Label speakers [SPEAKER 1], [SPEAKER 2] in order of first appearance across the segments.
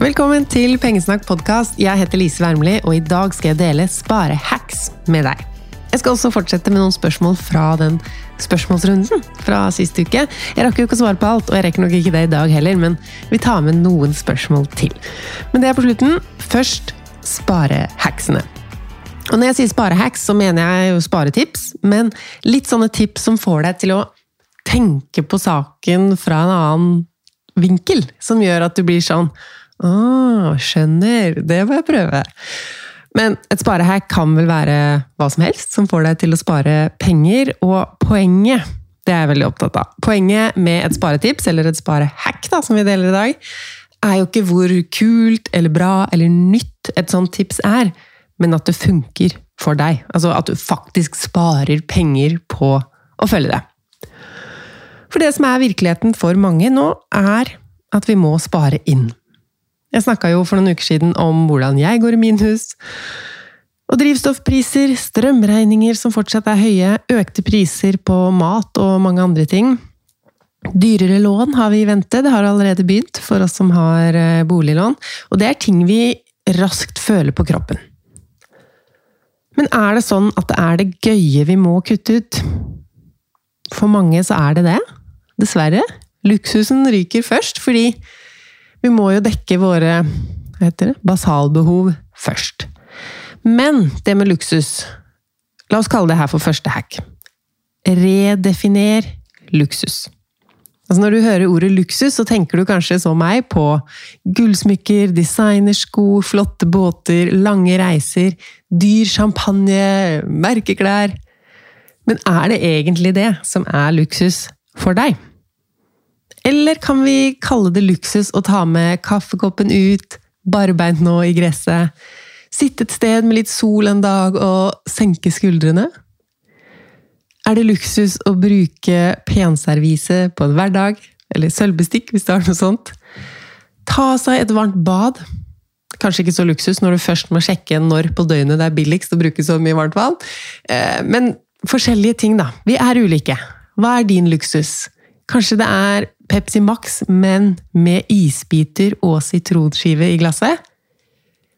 [SPEAKER 1] Velkommen til Pengesnakk podkast. Jeg heter Lise Wermli, og i dag skal jeg dele sparehacks med deg. Jeg skal også fortsette med noen spørsmål fra den spørsmålsrunden fra sist uke. Jeg rakk jo ikke å svare på alt, og jeg rekker nok ikke det i dag heller, men vi tar med noen spørsmål til. Men det er på slutten. Først sparehacksene. Og når jeg sier sparehacks, så mener jeg jo sparetips, men litt sånne tips som får deg til å tenke på saken fra en annen vinkel, som gjør at du blir sånn Å, skjønner, det må jeg prøve. Men et sparehack kan vel være hva som helst som får deg til å spare penger, og poenget det er jeg veldig opptatt av. Poenget med et sparetips, eller et sparehack, da, som vi deler i dag, er jo ikke hvor kult eller bra eller nytt et sånt tips er, men at det funker for deg. Altså at du faktisk sparer penger på å følge det. For det som er virkeligheten for mange nå, er at vi må spare inn. Jeg snakka jo for noen uker siden om hvordan jeg går i minus. Og drivstoffpriser, strømregninger som fortsatt er høye, økte priser på mat og mange andre ting. Dyrere lån har vi i vente, det har allerede begynt for oss som har eh, boliglån. Og det er ting vi raskt føler på kroppen. Men er det sånn at det er det gøye vi må kutte ut? For mange så er det det. Dessverre. Luksusen ryker først, fordi vi må jo dekke våre hva heter det, basalbehov først. Men det med luksus La oss kalle det her for første hack. Redefiner luksus. Altså Når du hører ordet luksus, så tenker du kanskje som meg på gullsmykker, designersko, flotte båter, lange reiser, dyr champagne, merkeklær Men er det egentlig det som er luksus for deg? Eller kan vi kalle det luksus å ta med kaffekoppen ut, barbeint nå i gresset, sitte et sted med litt sol en dag og senke skuldrene? Er det luksus å bruke penservise på en hverdag, eller sølvbestikk hvis det er noe sånt? Ta seg et varmt bad. Kanskje ikke så luksus når du først må sjekke når på døgnet det er billigst å bruke så mye varmt vann. Eh, men forskjellige ting, da. Vi er ulike. Hva er din luksus? Kanskje det er Pepsi Max, men med isbiter og sitronskive i glasset?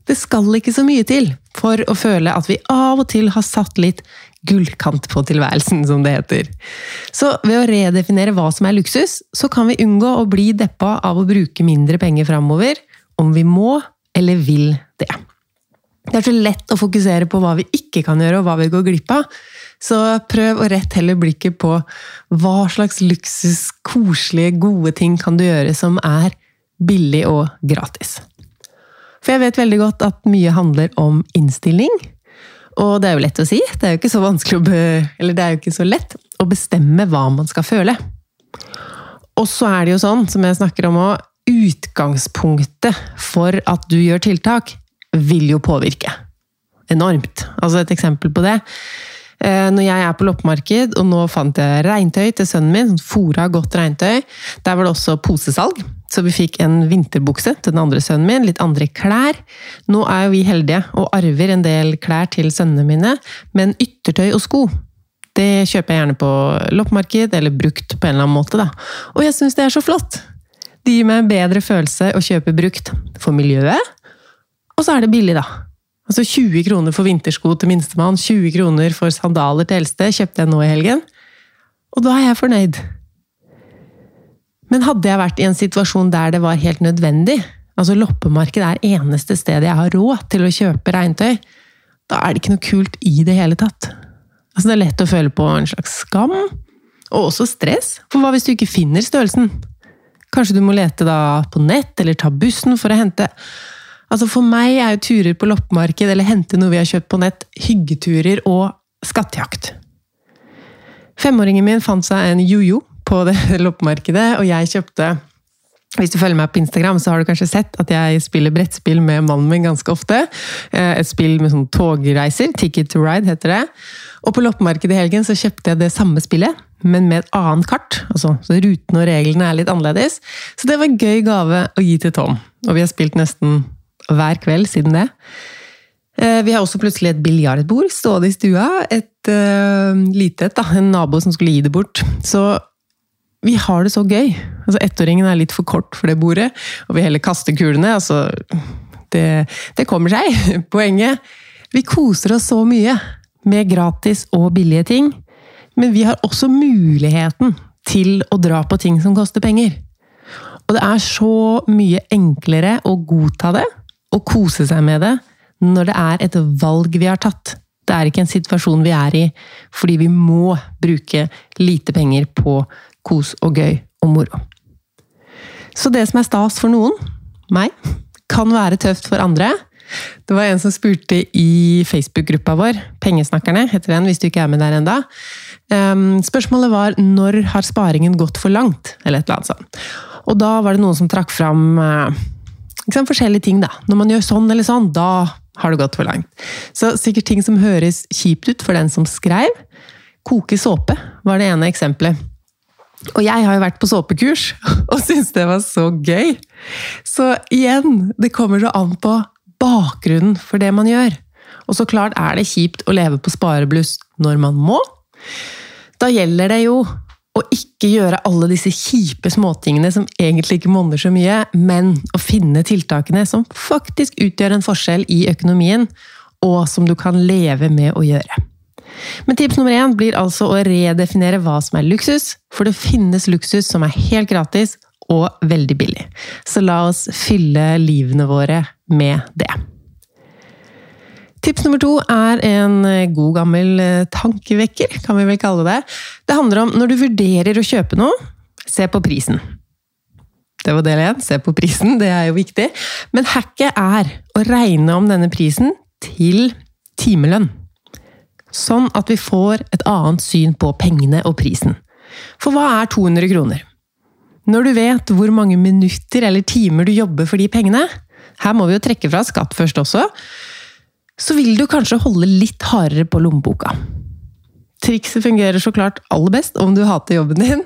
[SPEAKER 1] Det skal ikke så mye til for å føle at vi av og til har satt litt gullkant på tilværelsen, som det heter. Så ved å redefinere hva som er luksus, så kan vi unngå å bli deppa av å bruke mindre penger framover, om vi må eller vil det. Det er så lett å fokusere på hva vi ikke kan gjøre, og hva vi går glipp av. Så prøv å rette heller blikket på hva slags luksus, koselige, gode ting kan du gjøre som er billig og gratis. For jeg vet veldig godt at mye handler om innstilling. Og det er jo lett å si. Det er jo ikke så det er jo ikke så lett å bestemme hva man skal føle. Og så er det jo sånn, som jeg snakker om òg, utgangspunktet for at du gjør tiltak, vil jo påvirke. Enormt. Altså et eksempel på det. Eh, når jeg er på loppemarked, og nå fant jeg regntøy til sønnen min, sånn fora godt regntøy, der var det også posesalg. Så vi fikk en vinterbukse til den andre sønnen min, litt andre klær. Nå er jo vi heldige og arver en del klær til sønnene mine, men yttertøy og sko det kjøper jeg gjerne på loppemarked, eller brukt på en eller annen måte. Da. Og jeg syns det er så flott! Det gir meg en bedre følelse å kjøpe brukt for miljøet, og så er det billig, da. Altså 20 kroner for vintersko til minstemann, 20 kroner for sandaler til eldste, kjøpte jeg nå i helgen. Og da er jeg fornøyd. Men hadde jeg vært i en situasjon der det var helt nødvendig, altså loppemarked er eneste stedet jeg har råd til å kjøpe regntøy, da er det ikke noe kult i det hele tatt. Altså Det er lett å føle på en slags skam, og også stress, for hva hvis du ikke finner størrelsen? Kanskje du må lete da på nett, eller ta bussen for å hente Altså For meg er jo turer på loppemarked eller hente noe vi har kjøpt på nett, hyggeturer og skattejakt. Femåringen min fant seg en jojo på det loppemarkedet, og jeg kjøpte hvis du følger meg på Instagram, så har du kanskje sett at jeg spiller brettspill med mannen min ganske ofte. Eh, et spill med sånn togreiser. Ticket to ride heter det. Og på loppemarkedet i helgen så kjøpte jeg det samme spillet, men med et annet kart. Altså, så rutene og reglene er litt annerledes. Så det var en gøy gave å gi til Tom. Og vi har spilt nesten hver kveld siden det. Eh, vi har også plutselig et biljardbord stående i stua. Et uh, lite et, da. En nabo som skulle gi det bort. Så vi har det så gøy. Altså, Ettåringen er litt for kort for det bordet, og vi heller kaster kulene. Altså, det, det kommer seg. Poenget Vi koser oss så mye med gratis og billige ting, men vi har også muligheten til å dra på ting som koster penger. Og det er så mye enklere å godta det og kose seg med det når det er et valg vi har tatt. Det er ikke en situasjon vi er i fordi vi må bruke lite penger på kos og gøy og moro. Så det som er stas for noen, meg, kan være tøft for andre. Det var en som spurte i Facebook-gruppa vår, Pengesnakkerne heter den, hvis du ikke er med der enda. Ehm, spørsmålet var når har sparingen gått for langt? Eller et eller annet sånt. Og da var det noen som trakk fram eh, liksom, forskjellige ting, da. Når man gjør sånn eller sånn, da har det gått for langt. Så sikkert ting som høres kjipt ut for den som skrev. Koke såpe var det ene eksempelet. Og jeg har jo vært på såpekurs og syntes det var så gøy! Så igjen, det kommer så an på bakgrunnen for det man gjør. Og så klart er det kjipt å leve på sparebluss når man må. Da gjelder det jo å ikke gjøre alle disse kjipe småtingene som egentlig ikke monner så mye, men å finne tiltakene som faktisk utgjør en forskjell i økonomien, og som du kan leve med å gjøre. Men tips nummer én blir altså å redefinere hva som er luksus, for det finnes luksus som er helt gratis og veldig billig. Så la oss fylle livene våre med det. Tips nummer to er en eh, god gammel eh, tankevekker, kan vi vel kalle det. Det handler om når du vurderer å kjøpe noe, se på prisen. Det var del én, se på prisen, det er jo viktig. Men hacket er å regne om denne prisen til timelønn. Sånn at vi får et annet syn på pengene og prisen. For hva er 200 kroner? Når du vet hvor mange minutter eller timer du jobber for de pengene, her må vi jo trekke fra skatt først også, så vil du kanskje holde litt hardere på lommeboka. Trikset fungerer så klart aller best om du hater jobben din,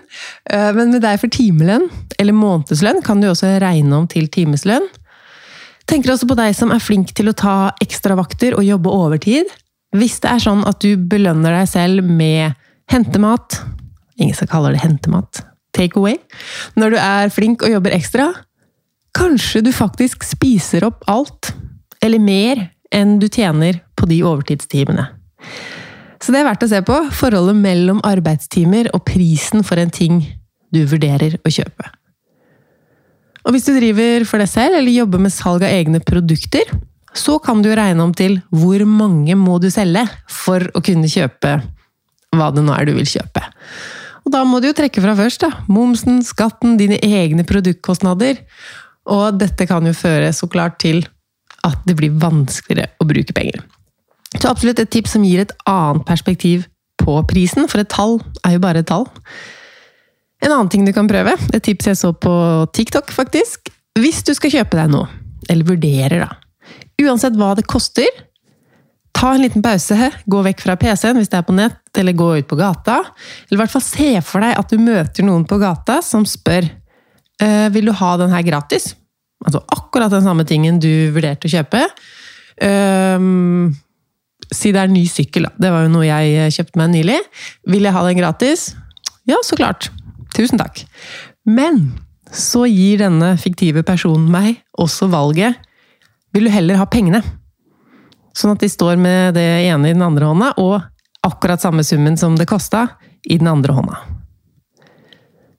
[SPEAKER 1] eh, men med deg for timelønn, eller månedslønn, kan du også regne om til timeslønn. Tenker også på deg som er flink til å ta ekstravakter og jobbe overtid. Hvis det er sånn at du belønner deg selv med hentemat Ingen som kaller det hentemat. Take away. Når du er flink og jobber ekstra, kanskje du faktisk spiser opp alt, eller mer, enn du tjener på de overtidstimene. Så det er verdt å se på. Forholdet mellom arbeidstimer og prisen for en ting du vurderer å kjøpe. Og hvis du driver for deg selv eller jobber med salg av egne produkter, så kan du regne om til hvor mange må du selge for å kunne kjøpe hva det nå er du vil kjøpe. Og da må du jo trekke fra først, da. Momsen, skatten, dine egne produktkostnader. Og dette kan jo føre så klart til at det blir vanskeligere å bruke penger. Så absolutt et tips som gir et annet perspektiv på prisen, for et tall er jo bare et tall. En annen ting du kan prøve, et tips jeg så på TikTok, faktisk. Hvis du skal kjøpe deg noe, eller vurderer, da. Uansett hva det koster, ta en liten pause, gå vekk fra PC-en hvis det er på nett, eller gå ut på gata. Eller i hvert fall se for deg at du møter noen på gata som spør «Eh, vil du ha den her gratis. Altså akkurat den samme tingen du vurderte å kjøpe. Um, si det er en ny sykkel, da. Det var jo noe jeg kjøpte meg nylig. Vil jeg ha den gratis? Ja, så klart. Tusen takk. Men så gir denne fiktive personen meg også valget Vil du heller ha pengene? Sånn at de står med det ene i den andre hånda, og akkurat samme summen som det kosta, i den andre hånda.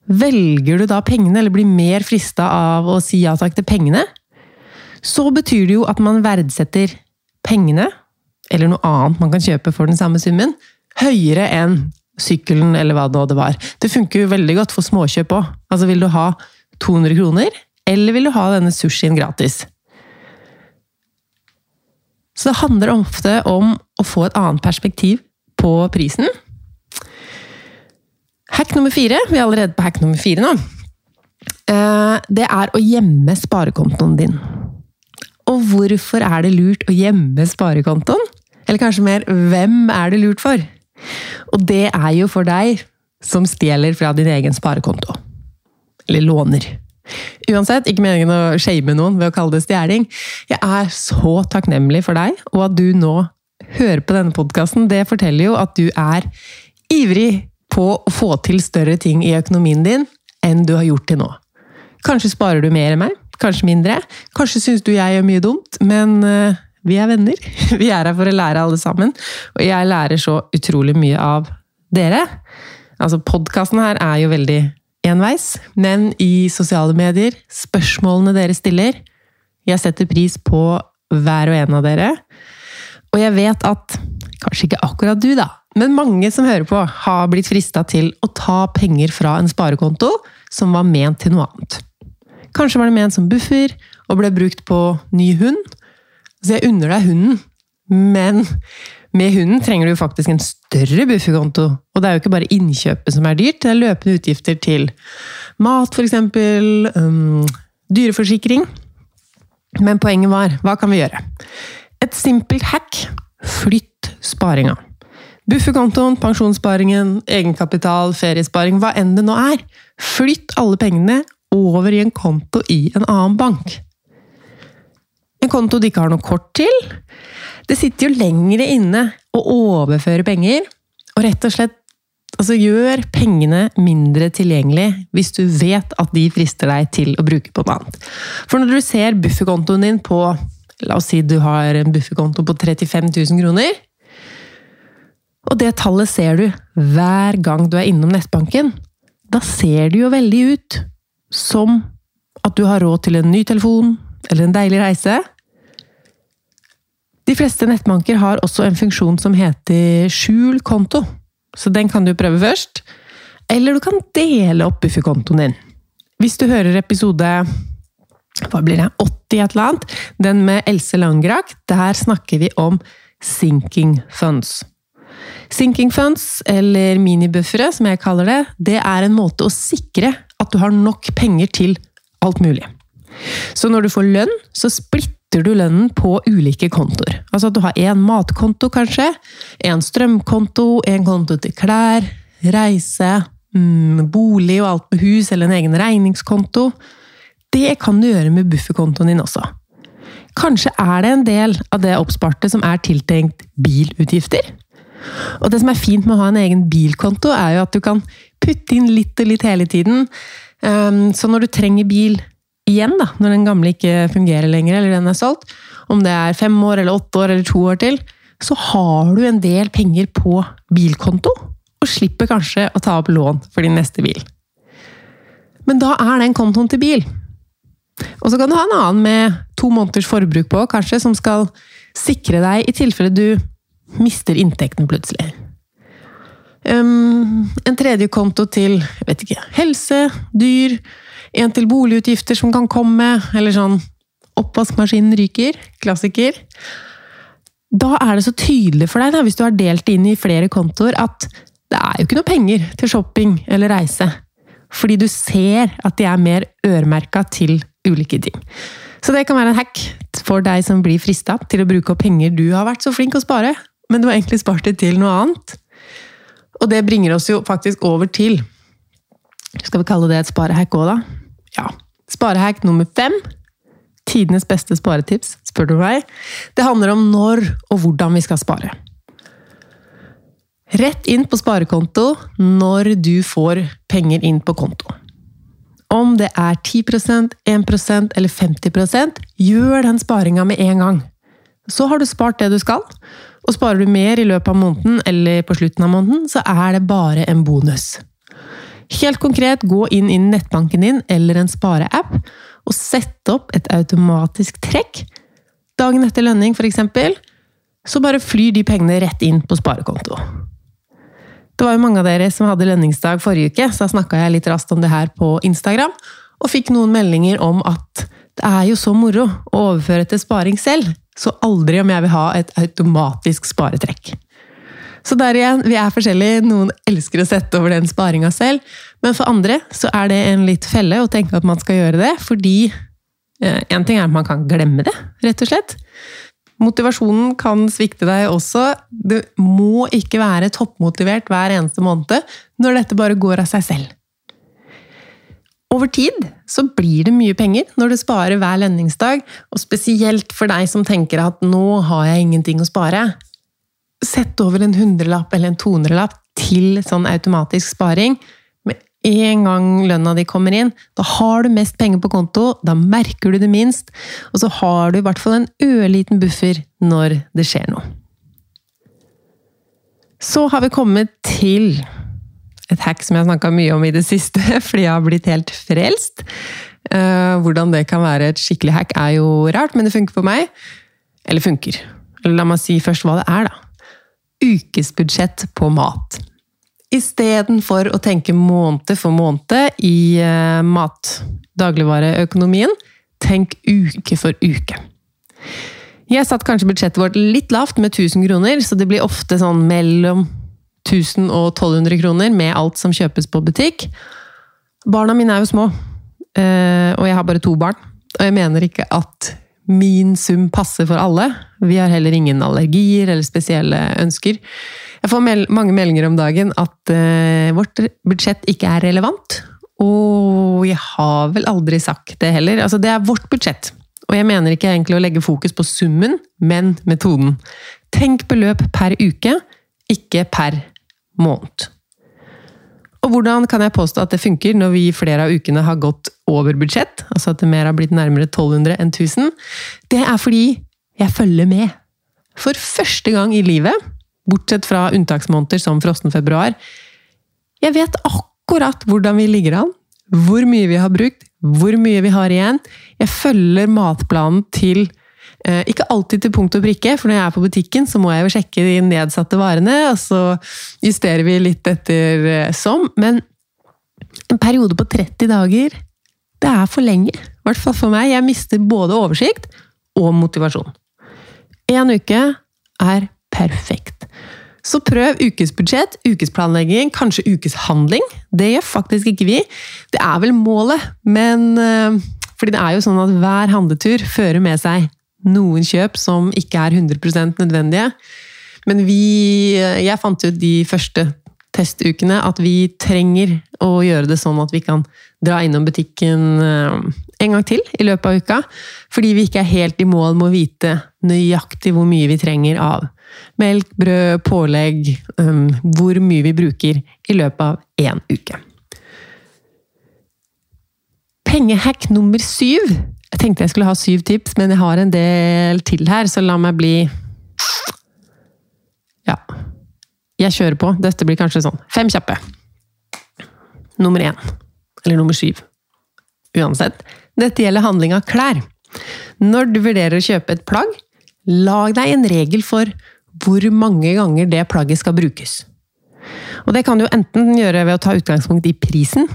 [SPEAKER 1] Velger du da pengene, eller blir mer frista av å si ja takk til pengene, så betyr det jo at man verdsetter pengene, eller noe annet man kan kjøpe for den samme summen, høyere enn sykkelen eller hva det var. Det funker jo veldig godt for småkjøp òg. Altså, vil du ha 200 kroner, eller vil du ha denne sushien gratis? Så det handler ofte om å få et annet perspektiv på prisen. Hack nummer fire, vi er allerede på hack nummer fire nå, eh, det er å gjemme sparekontoen din. Og hvorfor er det lurt å gjemme sparekontoen? Eller kanskje mer, hvem er det lurt for? Og det er jo for deg som stjeler fra din egen sparekonto. Eller låner. Uansett, ikke meningen å shame noen ved å kalle det stjeling. Jeg er så takknemlig for deg, og at du nå hører på denne podkasten, det forteller jo at du er ivrig på å få til større ting i økonomien din, enn du har gjort til nå. Kanskje sparer du mer enn meg, kanskje mindre. Kanskje syns du jeg gjør mye dumt, men uh, vi er venner. Vi er her for å lære alle sammen, og jeg lærer så utrolig mye av dere. Altså, podkasten her er jo veldig enveis, men i sosiale medier, spørsmålene dere stiller Jeg setter pris på hver og en av dere. Og jeg vet at Kanskje ikke akkurat du, da, men mange som hører på, har blitt frista til å ta penger fra en sparekonto som var ment til noe annet. Kanskje var det ment som buffer og ble brukt på ny hund, så jeg unner deg hunden, men med hunden trenger du faktisk en større bufferkonto. Og det er jo ikke bare innkjøpet som er dyrt, det er løpende utgifter til mat, f.eks. Um, dyreforsikring. Men poenget var, hva kan vi gjøre? Et simpelt hack flytt sparinga. Bufferkontoen, pensjonssparingen, egenkapital, feriesparing, hva enn det nå er. Flytt alle pengene over i en konto i en annen bank. En konto de ikke har noe kort til. Det sitter jo lengre inne å overføre penger, og rett og slett altså gjør pengene mindre tilgjengelig hvis du vet at de frister deg til å bruke på noe annet. For når du ser bufferkontoen din på La oss si du har en bufferkonto på 35 000 kroner. Og det tallet ser du hver gang du er innom nettbanken. Da ser det jo veldig ut som at du har råd til en ny telefon, eller en deilig reise. De fleste nettbanker har også en funksjon som heter skjul konto, så den kan du prøve først. Eller du kan dele opp bufferkontoen din. Hvis du hører episode hva blir det, 80 et eller annet, den med Else Langrak, der snakker vi om sinking funds. Sinking funds, eller minibuffere som jeg kaller det, det er en måte å sikre at du har nok penger til alt mulig. Så når du får lønn, så splitter du lønnen på ulike kontoer. Altså at du har én matkonto, kanskje, en strømkonto, en konto til klær, reise, mm, bolig og alt med hus, eller en egen regningskonto. Det kan du gjøre med bufferkontoen din også. Kanskje er det en del av det oppsparte som er tiltenkt bilutgifter. Og det som er fint med å ha en egen bilkonto, er jo at du kan putte inn litt og litt hele tiden. Ehm, så når du trenger bil igjen, da, når den gamle ikke fungerer lenger, eller den er solgt, om det er fem år eller åtte år eller to år til, så har du en del penger på bilkonto, og slipper kanskje å ta opp lån for din neste bil. Men da er den kontoen til bil. Og så kan du ha en annen med to måneders forbruk på, kanskje, som skal sikre deg i tilfelle du mister inntekten plutselig. Um, en tredje konto til ikke, helse, dyr, en til boligutgifter som kan komme, eller sånn oppvaskmaskinen ryker, klassiker. Da er det så tydelig for deg, da, hvis du har delt inn i flere kontoer, at det er jo ikke noe penger til shopping eller reise. Fordi du ser at de er mer øremerka til ulike ting. Så det kan være en hack for deg som blir frista til å bruke opp penger du har vært så flink å spare, men du har egentlig spart det til noe annet. Og det bringer oss jo faktisk over til Skal vi kalle det et sparehack òg, da? Ja. Sparehack nummer fem. Tidenes beste sparetips, spør du meg. Det handler om når og hvordan vi skal spare. Rett inn på sparekonto når du får penger inn på konto. Om det er 10% 1% eller 50% gjør den sparinga med en gang. Så har du spart det du skal, og sparer du mer i løpet av måneden eller på slutten av måneden, så er det bare en bonus. Helt konkret, gå inn i nettbanken din eller en spareapp og sett opp et automatisk trekk. Dagen etter lønning, f.eks., så bare flyr de pengene rett inn på sparekonto. Det var jo mange av dere som hadde lønningsdag forrige uke, så da snakka jeg litt raskt om det her på Instagram, og fikk noen meldinger om at det er jo så moro å overføre til sparing selv, så aldri om jeg vil ha et automatisk sparetrekk. Så der igjen, vi er forskjellige. Noen elsker å sette over den sparinga selv, men for andre så er det en litt felle å tenke at man skal gjøre det, fordi eh, en ting er at man kan glemme det, rett og slett. Motivasjonen kan svikte deg også. Du må ikke være toppmotivert hver eneste måned når dette bare går av seg selv. Over tid så blir det mye penger når du sparer hver lønningsdag, og spesielt for deg som tenker at 'nå har jeg ingenting å spare'. Sett over en hundrelapp eller en tohundrelapp til sånn automatisk sparing med en gang lønna di kommer inn. Da har du mest penger på konto, da merker du det minst, og så har du i hvert fall en ørliten buffer når det skjer noe. Så har vi kommet til et hack som jeg har snakka mye om i det siste, fordi jeg har blitt helt frelst. Uh, hvordan det kan være et skikkelig hack, er jo rart, men det funker på meg. Eller funker. La meg si først hva det er, da. Ukesbudsjett på mat. Istedenfor å tenke måned for måned i uh, mat, dagligvareøkonomien, tenk uke for uke. Jeg satt kanskje budsjettet vårt litt lavt, med 1000 kroner, så det blir ofte sånn mellom 1000 og 1200 kroner med alt som kjøpes på butikk. Barna mine er jo små, eh, og jeg har bare to barn. Og jeg mener ikke at min sum passer for alle. Vi har heller ingen allergier eller spesielle ønsker. Jeg får mange meldinger om dagen at uh, vårt budsjett ikke er relevant. Og jeg har vel aldri sagt det heller. Altså, det er vårt budsjett. Og jeg mener ikke egentlig å legge fokus på summen, men metoden. Tenk beløp per uke, ikke per måned. Og hvordan kan jeg påstå at det funker når vi flere av ukene har gått over budsjett, altså at det mer har blitt nærmere 1200 enn 1000? Det er fordi jeg følger med. For første gang i livet, bortsett fra unntaksmåneder som frossen februar, jeg vet akkurat hvordan vi ligger an, hvor mye vi har brukt, hvor mye vi har igjen. Jeg følger matplanen til ikke alltid til punkt og prikke, for når jeg er på butikken, så må jeg jo sjekke de nedsatte varene, og så justerer vi litt etter eh, som. Men en periode på 30 dager, det er for lenge. I hvert fall for meg. Jeg mister både oversikt og motivasjon. Én uke er perfekt. Så prøv ukesbudsjett, ukesplanlegging, kanskje ukeshandling. Det gjør faktisk ikke vi. Det er vel målet, men eh, Fordi det er jo sånn at hver handletur fører med seg noen kjøp som ikke er 100% nødvendige. Men vi Jeg fant ut de første testukene at vi trenger å gjøre det sånn at vi kan dra innom butikken eh, en gang til i løpet av uka. Fordi vi ikke er helt i mål med å vite nøyaktig hvor mye vi trenger av melk, brød, pålegg um, Hvor mye vi bruker i løpet av én uke. Pengehack nummer syv. Jeg tenkte jeg skulle ha syv tips, men jeg har en del til her, så la meg bli Ja. Jeg kjører på. Dette blir kanskje sånn fem kjappe. Nummer én. Eller nummer syv. Uansett. Dette gjelder handling av klær. Når du vurderer å kjøpe et plagg, lag deg en regel for hvor mange ganger det plagget skal brukes. Og det kan du enten gjøre ved å ta utgangspunkt i prisen.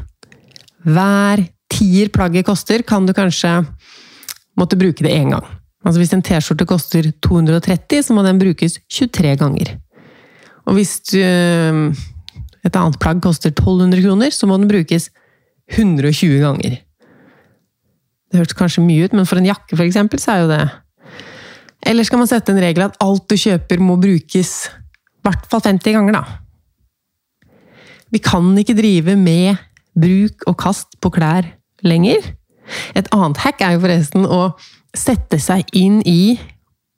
[SPEAKER 1] Hver tier plagget koster, kan du kanskje måtte bruke det én gang. Altså Hvis en T-skjorte koster 230, så må den brukes 23 ganger. Og hvis du, et annet plagg koster 1200 kroner, så må den brukes 120 ganger. Det hørtes kanskje mye ut, men for en jakke for eksempel, så er jo det eller skal man sette en regel at alt du kjøper må brukes i hvert fall 50 ganger, da? Vi kan ikke drive med bruk og kast på klær lenger. Et annet hack er jo forresten å sette seg inn i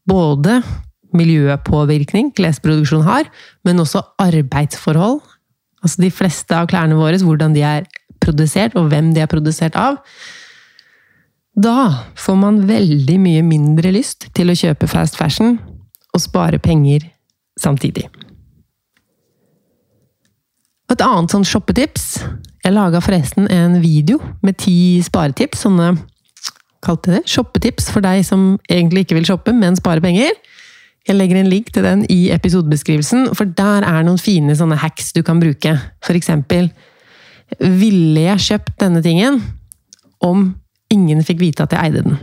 [SPEAKER 1] både miljøpåvirkning klesproduksjon har, men også arbeidsforhold. Altså de fleste av klærne våre, hvordan de er produsert, og hvem de er produsert av. Da får man veldig mye mindre lyst til å kjøpe fast fashion og spare penger samtidig. Et annet sånn shoppetips Jeg laga forresten en video med ti sparetips. Sånne kalte det shoppetips for deg som egentlig ikke vil shoppe, men spare penger. Jeg legger en link til den i episodebeskrivelsen, for der er noen fine sånne hacks du kan bruke. For eksempel Ville jeg kjøpt denne tingen om ingen fikk vite at jeg eide den.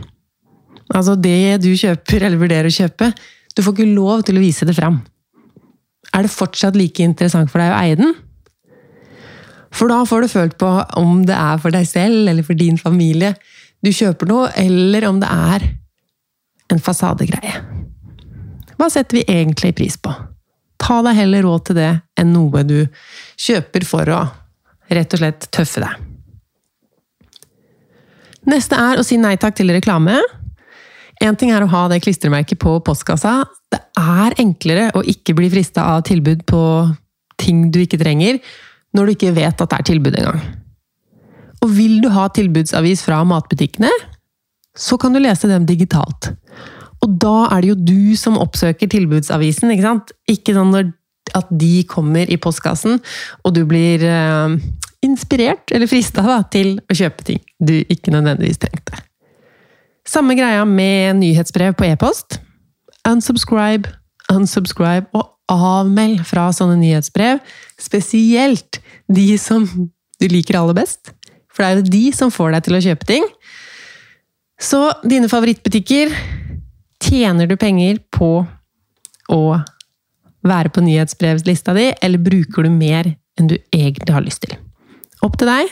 [SPEAKER 1] Altså, det du kjøper, eller vurderer å kjøpe, du får ikke lov til å vise det fram. Er det fortsatt like interessant for deg å eie den? For da får du følt på om det er for deg selv eller for din familie du kjøper noe, eller om det er en fasadegreie. Hva setter vi egentlig pris på? Ta deg heller råd til det enn noe du kjøper for å rett og slett tøffe deg. Neste er å si nei takk til reklame. Én ting er å ha det klistremerket på postkassa. Det er enklere å ikke bli frista av tilbud på ting du ikke trenger, når du ikke vet at det er tilbud engang. Og vil du ha tilbudsavis fra matbutikkene, så kan du lese dem digitalt. Og da er det jo du som oppsøker tilbudsavisen, ikke sant? Ikke sånn at de kommer i postkassen, og du blir eh, inspirert eller frista til å kjøpe ting du ikke nødvendigvis trengte. Samme greia med nyhetsbrev på e-post. Unsubscribe, unsubscribe og avmeld fra sånne nyhetsbrev. Spesielt de som du liker aller best. For det er jo de som får deg til å kjøpe ting. Så dine favorittbutikker Tjener du penger på å være på nyhetsbrevslista di, eller bruker du mer enn du egentlig har lyst til? Opp til deg.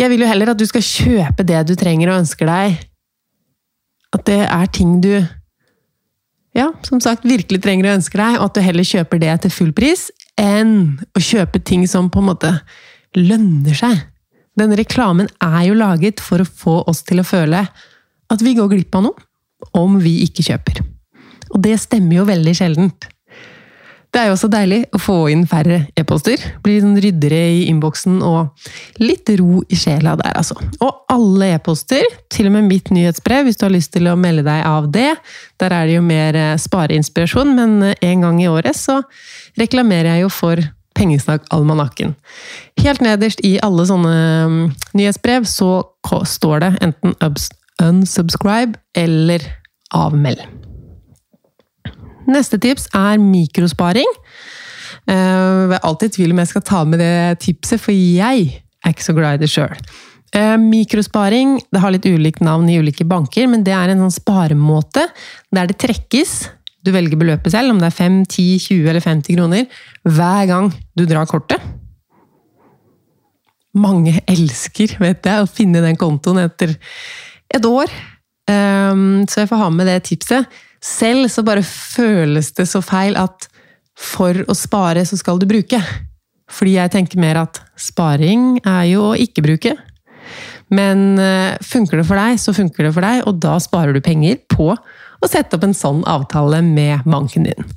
[SPEAKER 1] Jeg vil jo heller at du skal kjøpe det du trenger og ønsker deg. At det er ting du ja, som sagt, virkelig trenger og ønsker deg, og at du heller kjøper det til full pris, enn å kjøpe ting som på en måte lønner seg. Denne reklamen er jo laget for å få oss til å føle at vi går glipp av noe om vi ikke kjøper. Og det stemmer jo veldig sjeldent. Det er jo også deilig å få inn færre e-poster. Blir sånn ryddere i innboksen og litt ro i sjela der, altså. Og alle e-poster, til og med mitt nyhetsbrev, hvis du har lyst til å melde deg av det. Der er det jo mer eh, spareinspirasjon, men eh, en gang i året så reklamerer jeg jo for Pengesnakk-almanakken. Helt nederst i alle sånne mm, nyhetsbrev så står det enten unsubscribe eller avmeld. Neste tips er mikrosparing. Eh, jeg er alltid i tvil om jeg skal ta med det tipset, for jeg er ikke så glad i det sjøl. Eh, mikrosparing det har litt ulikt navn i ulike banker, men det er en sånn sparemåte der det trekkes Du velger beløpet selv, om det er 5, 10, 20 eller 50 kroner, hver gang du drar kortet. Mange elsker, vet jeg, å finne den kontoen etter et år. Um, så jeg får ha med det tipset. Selv så bare føles det så feil at for å spare, så skal du bruke. Fordi jeg tenker mer at sparing er jo å ikke bruke. Men uh, funker det for deg, så funker det for deg, og da sparer du penger på å sette opp en sånn avtale med banken din.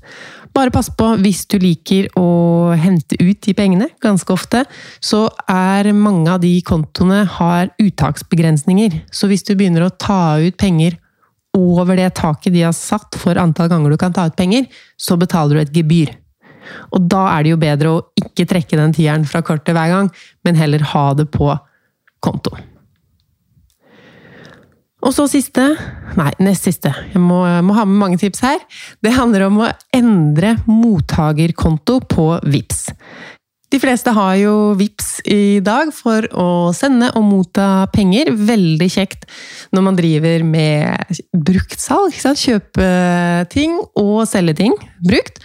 [SPEAKER 1] Bare pass på, hvis du liker å hente ut de pengene ganske ofte, så er mange av de kontoene har uttaksbegrensninger. Så hvis du begynner å ta ut penger over det taket de har satt for antall ganger du kan ta ut penger, så betaler du et gebyr. Og da er det jo bedre å ikke trekke den tieren fra kortet hver gang, men heller ha det på konto. Og så siste Nei, nest siste. Jeg må, må, ha med mange tips her. Det handler om å endre mottakerkonto på VIPS. De fleste har jo VIPS i dag for å sende og motta penger. Veldig kjekt når man driver med bruktsalg. Kjøpe ting og selge ting brukt.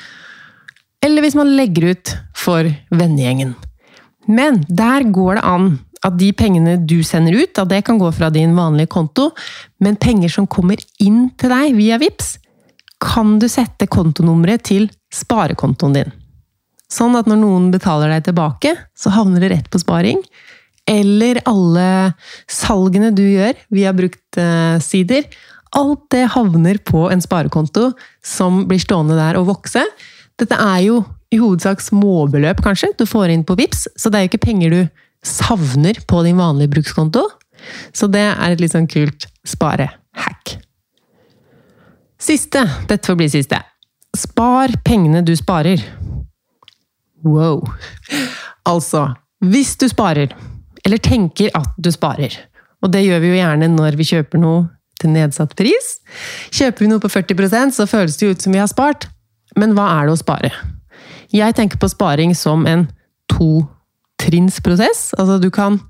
[SPEAKER 1] Eller hvis man legger ut for vennegjengen. Men der går det an at de pengene du sender ut, at det kan gå fra din vanlige konto, men penger som kommer inn til deg via VIPS, kan du sette kontonummeret til sparekontoen din. Sånn at når noen betaler deg tilbake, så havner det rett på sparing. Eller alle salgene du gjør via bruktsider. Alt det havner på en sparekonto som blir stående der og vokse. Dette er jo i hovedsak småbeløp, kanskje, du får inn på VIPS, så det er jo ikke penger du savner på din vanlige brukskonto. Så det er et litt sånn kult spare-hack. Siste. Dette får bli siste. Spar pengene du sparer. Wow. Altså, hvis du sparer, eller tenker at du sparer, og det gjør vi jo gjerne når vi kjøper noe til nedsatt pris. Kjøper vi noe på 40% så føles det jo ut som vi har spart. Men hva er det å spare? Jeg tenker på sparing som en to trinnsprosess. Altså du kan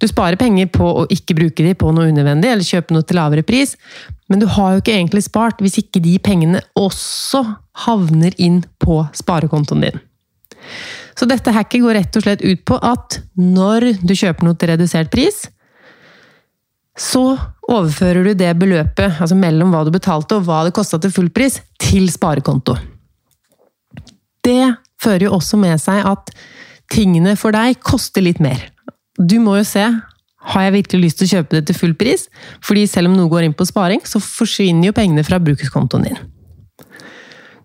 [SPEAKER 1] du sparer penger på å ikke bruke de på noe unødvendig, eller kjøpe noe til lavere pris, men du har jo ikke egentlig spart hvis ikke de pengene også havner inn på sparekontoen din. Så dette hacket går rett og slett ut på at når du kjøper noe til redusert pris, så overfører du det beløpet, altså mellom hva du betalte og hva det kosta til full pris, til sparekonto. Det fører jo også med seg at tingene for deg koster litt mer. Du må jo se har jeg virkelig lyst til å kjøpe det til full pris? Fordi selv om noe går inn på sparing, så forsvinner jo pengene fra brukerkontoen din.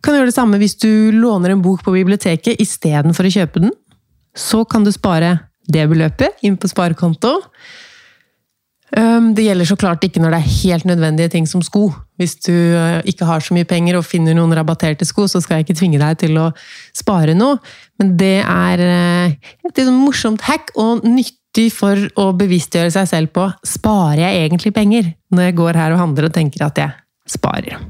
[SPEAKER 1] Kan gjøre det samme hvis du låner en bok på biblioteket istedenfor å kjøpe den. så kan du spare det beløpet inn på sparekonto. Det gjelder så klart ikke når det er helt nødvendige ting som sko. Hvis du uh, ikke har så mye penger og finner noen rabatterte sko, så skal jeg ikke tvinge deg til å spare noe. Men det er uh, et sånn morsomt hack og nyttig for å bevisstgjøre seg selv på sparer jeg egentlig penger når jeg går her og handler og tenker at jeg sparer.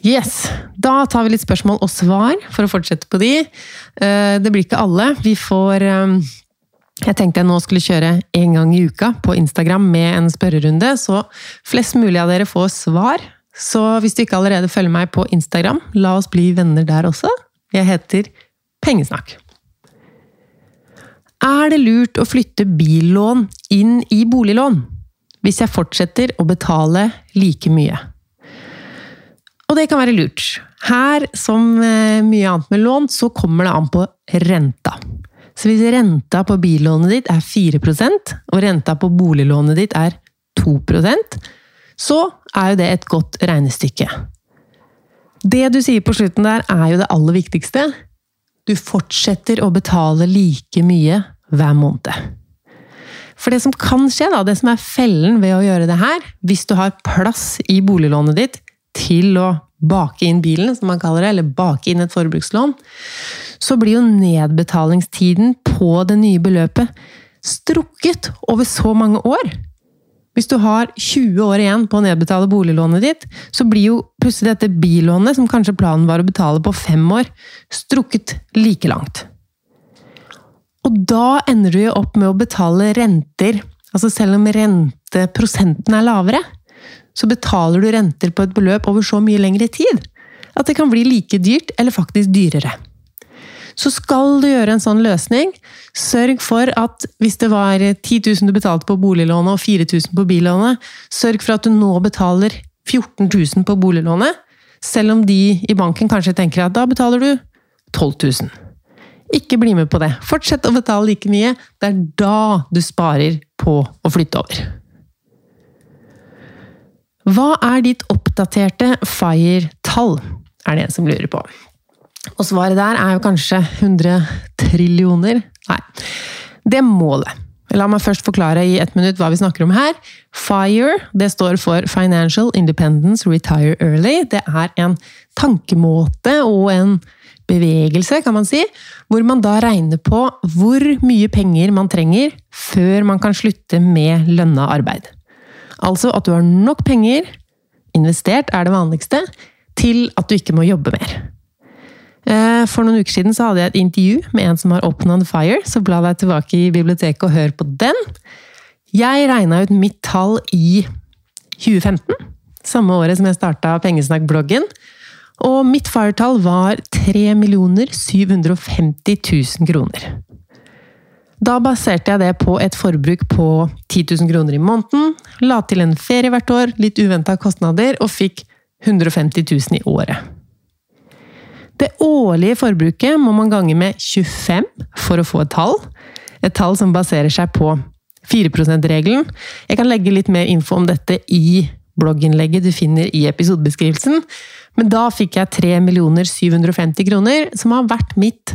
[SPEAKER 1] Yes, Da tar vi litt spørsmål og svar for å fortsette på de. Uh, det blir ikke alle. Vi får jeg tenkte jeg nå skulle kjøre en gang i uka på Instagram med en spørrerunde, så flest mulig av dere får svar. Så hvis du ikke allerede følger meg på Instagram, la oss bli venner der også. Jeg heter Pengesnakk. Er det lurt å flytte billån inn i boliglån hvis jeg fortsetter å betale like mye? Og det kan være lurt. Her, som eh, mye annet med lån, så kommer det an på renta. Så hvis renta på billånet ditt er 4% og renta på boliglånet ditt er 2% så er jo det et godt regnestykke. Det du sier på slutten der, er jo det aller viktigste. Du fortsetter å betale like mye hver måned. For det som kan skje, da, det som er fellen ved å gjøre det her, hvis du har plass i boliglånet ditt til å bake inn bilen, som man kaller det, eller bake inn et forbrukslån, så blir jo nedbetalingstiden på det nye beløpet strukket over så mange år. Hvis du har 20 år igjen på å nedbetale boliglånet ditt, så blir jo plutselig dette billånet, som kanskje planen var å betale på fem år, strukket like langt. Og da ender du jo opp med å betale renter, altså selv om renteprosenten er lavere, så betaler du renter på et beløp over så mye lengre tid at det kan bli like dyrt, eller faktisk dyrere. Så skal du gjøre en sånn løsning, sørg for at hvis det var 10 000 du betalte på boliglånet og 4000 på billånet, sørg for at du nå betaler 14 000 på boliglånet, selv om de i banken kanskje tenker at da betaler du 12 000. Ikke bli med på det. Fortsett å betale like mye. Det er da du sparer på å flytte over. Hva er ditt oppdaterte FIRE-tall, er det en som lurer på. Og svaret der er jo kanskje 100 trillioner? Nei. Det målet. La meg først forklare i ett minutt hva vi snakker om her. FIRE det står for Financial Independence Retire Early. Det er en tankemåte og en bevegelse, kan man si, hvor man da regner på hvor mye penger man trenger før man kan slutte med lønna arbeid. Altså at du har nok penger, investert er det vanligste, til at du ikke må jobbe mer. Eh, for noen uker siden så hadde jeg et intervju med en som har oppnådd FIRE, så bla deg tilbake i biblioteket og hør på den. Jeg regna ut mitt tall i 2015, samme året som jeg starta Pengesnakk-bloggen. Og mitt FIRE-tall var 3 750 000 kroner. Da baserte jeg det på et forbruk på 10 000 kroner i måneden, la til en ferie hvert år, litt uventa kostnader, og fikk 150 000 i året. Det årlige forbruket må man gange med 25 for å få et tall. Et tall som baserer seg på 4 %-regelen. Jeg kan legge litt mer info om dette i blogginnlegget du finner i episodebeskrivelsen. Men da fikk jeg 3 750 kroner, som har vært mitt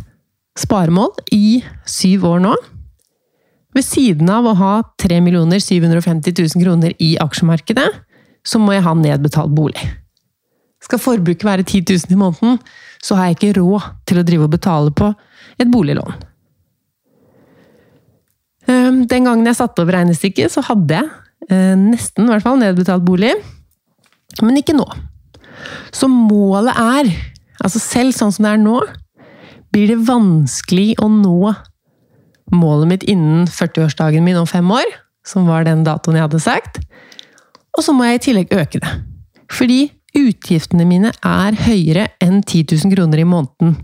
[SPEAKER 1] sparemål i syv år nå. Ved siden av å ha 3 750 000 kroner i aksjemarkedet, så må jeg ha nedbetalt bolig. Skal forbruket være 10 000 i måneden, så har jeg ikke råd til å drive og betale på et boliglån. Ehm, den gangen jeg satte opp regnestykket, så hadde jeg eh, nesten hvert fall nedbetalt bolig. Men ikke nå. Så målet er, altså selv sånn som det er nå, blir det vanskelig å nå målet mitt innen 40-årsdagen min om fem år, som var den datoen jeg hadde sagt. Og så må jeg i tillegg øke det. Fordi utgiftene mine er høyere enn 10 000 kroner i måneden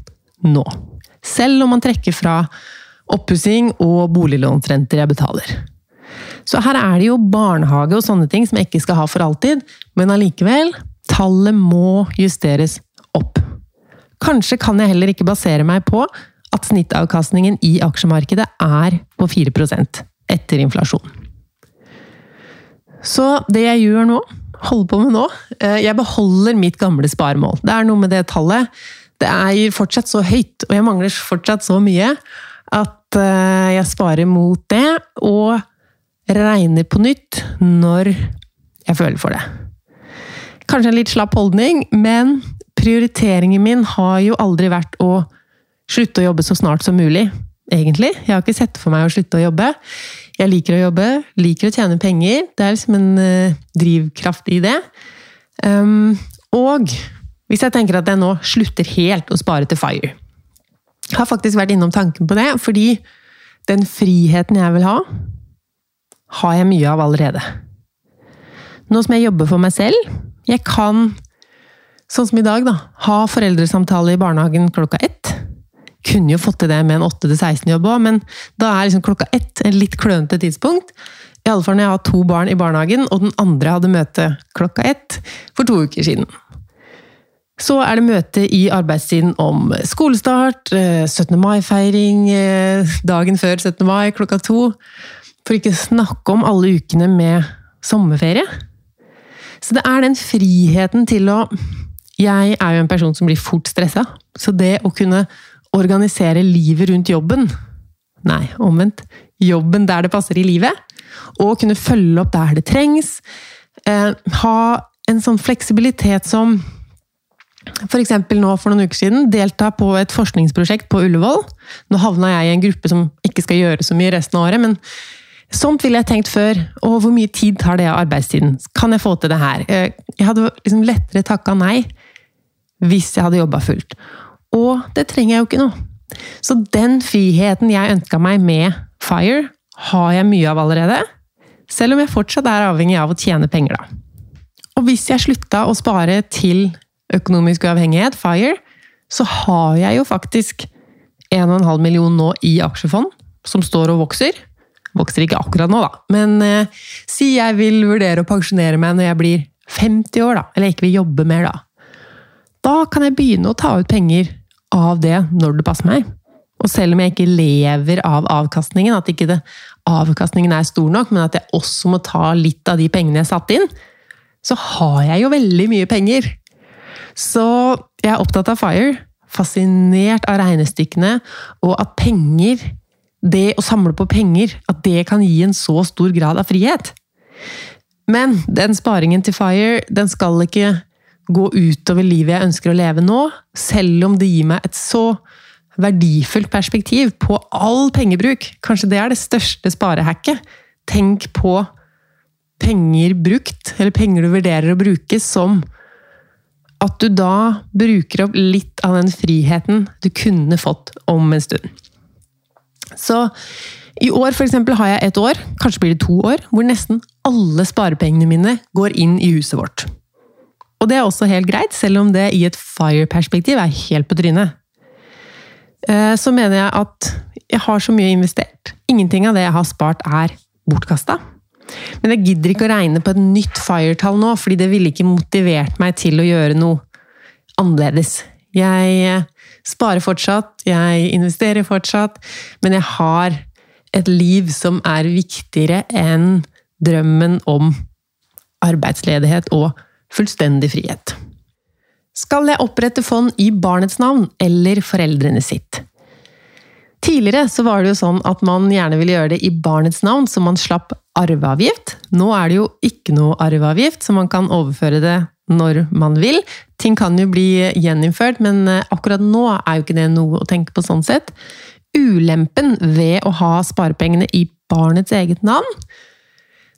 [SPEAKER 1] nå. Selv om man trekker fra oppussing og boliglånsrenter jeg betaler. Så her er det jo barnehage og sånne ting som jeg ikke skal ha for alltid, men allikevel tallet må justeres opp. Kanskje kan jeg heller ikke basere meg på at snittavkastningen i aksjemarkedet er på 4% etter inflasjon. Så det jeg gjør nå, holder på med nå eh, Jeg beholder mitt gamle sparemål. Det er noe med det tallet. Det er fortsatt så høyt, og jeg mangler fortsatt så mye, at eh, jeg sparer mot det, og regner på nytt når jeg føler for det. Kanskje en litt slapp holdning, men prioriteringen min har jo aldri vært å slutte å jobbe så snart som mulig, egentlig. Jeg har ikke sett for meg å slutte å jobbe. Jeg liker å jobbe, liker å tjene penger. Det er liksom en uh, drivkraft i det. Um, og hvis jeg tenker at jeg nå slutter helt å spare til FIRE Jeg har faktisk vært innom tanken på det, fordi den friheten jeg vil ha, har jeg mye av allerede. Nå som jeg jobber for meg selv, jeg kan, sånn som i dag, da, ha foreldresamtale i barnehagen klokka ett. Kunne jo fått til det med en 8-16-jobb òg, men da er liksom klokka ett et litt klønete tidspunkt. I alle fall når jeg har to barn i barnehagen, og den andre hadde møte klokka ett for to uker siden. Så er det møte i arbeidstiden om skolestart, 17. Eh, mai-feiring, eh, dagen før 17. mai klokka to. For ikke snakke om alle ukene med sommerferie. Så det er den friheten til å Jeg er jo en person som blir fort stressa. Så det å kunne organisere livet rundt jobben Nei, omvendt. Jobben der det passer i livet. Og kunne følge opp der det trengs. Eh, ha en sånn fleksibilitet som F.eks. nå for noen uker siden delta på et forskningsprosjekt på Ullevål. Nå havna jeg i en gruppe som ikke skal gjøre så mye resten av året, men Sånt ville jeg tenkt før. Og hvor mye tid tar det av arbeidstiden? Kan jeg få til det her? Eh, jeg hadde liksom lettere takka nei hvis jeg hadde jobba fullt. Og det trenger jeg jo ikke nå. Så den friheten jeg ønska meg med FIRE, har jeg mye av allerede. Selv om jeg fortsatt er avhengig av å tjene penger, da. Og hvis jeg slutta å spare til økonomisk uavhengighet, FIRE, så har jeg jo faktisk 1,5 million nå i aksjefond, som står og vokser. Vokser ikke akkurat nå, da. Men eh, si jeg vil vurdere å pensjonere meg når jeg blir 50 år, da. Eller ikke vil jobbe mer, da. Da kan jeg begynne å ta ut penger av det når det passer meg. Og selv om jeg ikke lever av avkastningen, at ikke det, avkastningen er stor nok, men at jeg også må ta litt av de pengene jeg satte inn, så har jeg jo veldig mye penger. Så jeg er opptatt av FIRE. Fascinert av regnestykkene, og at penger det å samle på penger, at det kan gi en så stor grad av frihet. Men den sparingen til FIRE den skal ikke gå utover livet jeg ønsker å leve nå, selv om det gir meg et så verdifullt perspektiv på all pengebruk. Kanskje det er det største sparehacket. Tenk på penger brukt, eller penger du vurderer å bruke, som at du da bruker opp litt av den friheten du kunne fått om en stund. Så i år for eksempel, har jeg et år, kanskje blir det to år, hvor nesten alle sparepengene mine går inn i huset vårt. Og det er også helt greit, selv om det i et FIRE-perspektiv er helt på trynet. Eh, så mener jeg at jeg har så mye investert. Ingenting av det jeg har spart, er bortkasta. Men jeg gidder ikke å regne på et nytt FIRE-tall nå, fordi det ville ikke motivert meg til å gjøre noe annerledes. Jeg eh, sparer fortsatt, jeg investerer fortsatt, men jeg har et liv som er viktigere enn drømmen om arbeidsledighet og fullstendig frihet. Skal jeg opprette fond i barnets navn eller foreldrene sitt? Tidligere så var det jo sånn at man gjerne ville gjøre det i barnets navn, så man slapp arveavgift. Nå er det jo ikke noe arveavgift, så man kan overføre det når man vil. Ting kan jo bli gjeninnført, men eh, akkurat nå er jo ikke det noe å tenke på sånn sett. Ulempen ved å ha sparepengene i barnets eget navn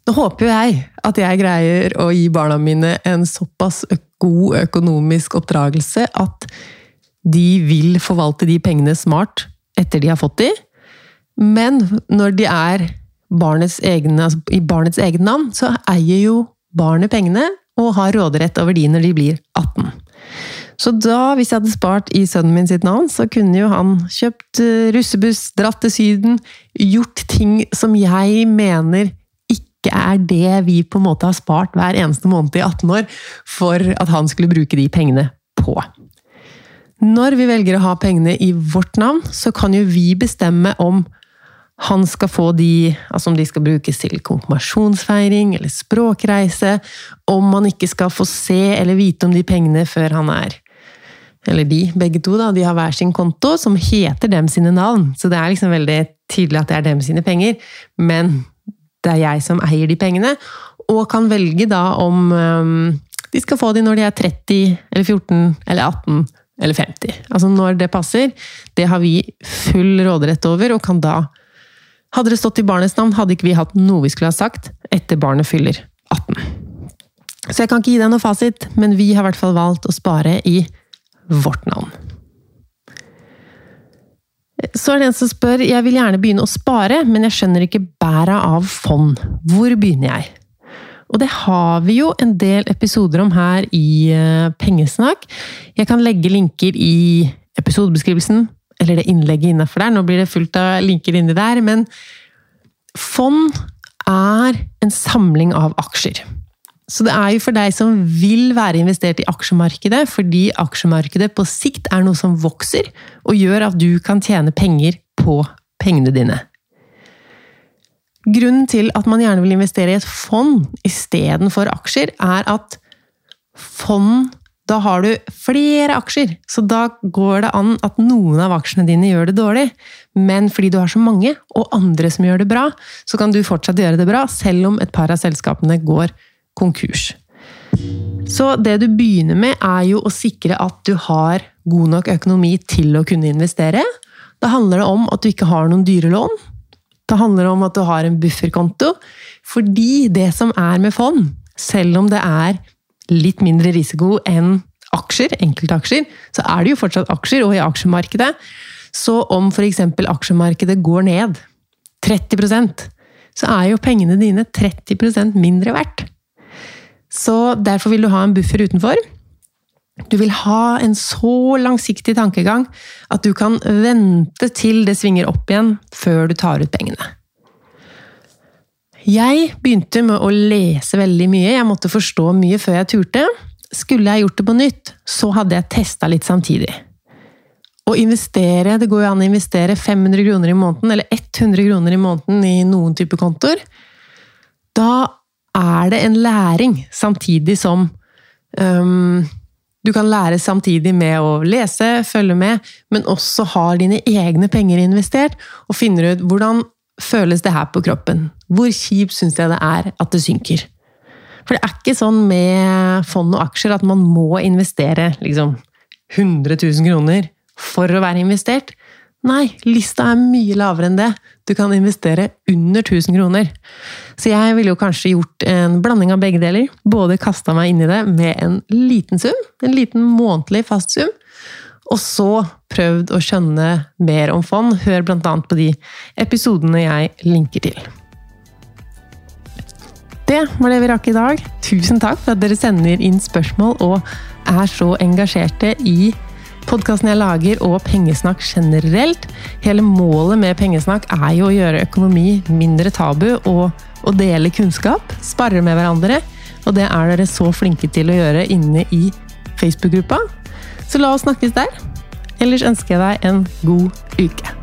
[SPEAKER 1] Nå håper jo jeg at jeg greier å gi barna mine en såpass god økonomisk oppdragelse at de vil forvalte de pengene smart etter de har fått de. Men når de er barnets egne, altså i barnets eget navn, så eier jo barnet pengene, og har råderett over de når de blir 18. Så da, hvis jeg hadde spart i sønnen min sitt navn, så kunne jo han kjøpt eh, russebuss, dratt til Syden, gjort ting som jeg mener er det vi på en måte har spart hver eneste måned i 18 år, for at han skulle bruke de pengene på. Når vi velger å ha pengene i vårt navn, så kan jo vi bestemme om han skal få de Altså om de skal brukes til konfirmasjonsfeiring eller språkreise. Om man ikke skal få se eller vite om de pengene før han er eller de, begge to, da, de har hver sin konto som heter dem sine navn. Så det er liksom veldig tydelig at det er dem sine penger. Men det er jeg som eier de pengene, og kan velge da om de skal få de når de er 30 eller 14 eller 18 eller 50. Altså når det passer. Det har vi full råderett over, og kan da Hadde det stått i barnets navn, hadde ikke vi hatt noe vi skulle ha sagt etter barnet fyller 18. Så jeg kan ikke gi deg noe fasit, men vi har i hvert fall valgt å spare i vårt navn. Så er det en som spør jeg vil gjerne begynne å spare, men jeg skjønner ikke bæra av fond. Hvor begynner jeg? Og det har vi jo en del episoder om her i eh, Pengesnakk. Jeg kan legge linker i episodebeskrivelsen, eller det innlegget innafor der. Nå blir det fullt av linker inni der, men fond er en samling av aksjer. Så det er jo for deg som vil være investert i aksjemarkedet, fordi aksjemarkedet på sikt er noe som vokser, og gjør at du kan tjene penger på pengene dine. Grunnen til at man gjerne vil investere i et fond istedenfor aksjer, er at fond Da har du flere aksjer, så da går det an at noen av aksjene dine gjør det dårlig. Men fordi du har så mange, og andre som gjør det bra, så kan du fortsatt gjøre det bra, selv om et par av selskapene går bra konkurs. Så det du begynner med, er jo å sikre at du har god nok økonomi til å kunne investere. Da handler det om at du ikke har noen dyre lån. Det handler om at du har en bufferkonto. Fordi det som er med fond, selv om det er litt mindre risiko enn aksjer, enkeltaksjer, så er det jo fortsatt aksjer, og i aksjemarkedet. Så om f.eks. aksjemarkedet går ned 30% så er jo pengene dine 30% mindre verdt. Så derfor vil du ha en buffer utenfor. Du vil ha en så langsiktig tankegang at du kan vente til det svinger opp igjen før du tar ut pengene. Jeg begynte med å lese veldig mye, jeg måtte forstå mye før jeg turte. Skulle jeg gjort det på nytt, så hadde jeg testa litt samtidig. Å investere, Det går jo an å investere 500 kroner i måneden eller 100 kroner i måneden i noen type kontoer. Da er det en læring, samtidig som um, du kan lære samtidig med å lese, følge med, men også har dine egne penger investert, og finner ut hvordan føles det her på kroppen. Hvor kjipt syns jeg det er at det synker? For det er ikke sånn med fond og aksjer at man må investere liksom 100 000 kroner for å være investert. Nei, lista er mye lavere enn det. Du kan investere under 1000 kroner. Så jeg ville jo kanskje gjort en blanding av begge deler. Både kasta meg inn i det med en liten sum, en liten månedlig fast sum, og så prøvd å skjønne mer om fond. Hør annet på de episodene jeg linker til. Det var det vi rakk i dag. Tusen takk for at dere sender inn spørsmål og er så engasjerte i podkasten jeg lager, og pengesnakk generelt. Hele målet med pengesnakk er jo å gjøre økonomi mindre tabu og å dele kunnskap. Spare med hverandre. Og det er dere så flinke til å gjøre inne i Facebook-gruppa. Så la oss snakkes der. Ellers ønsker jeg deg en god uke.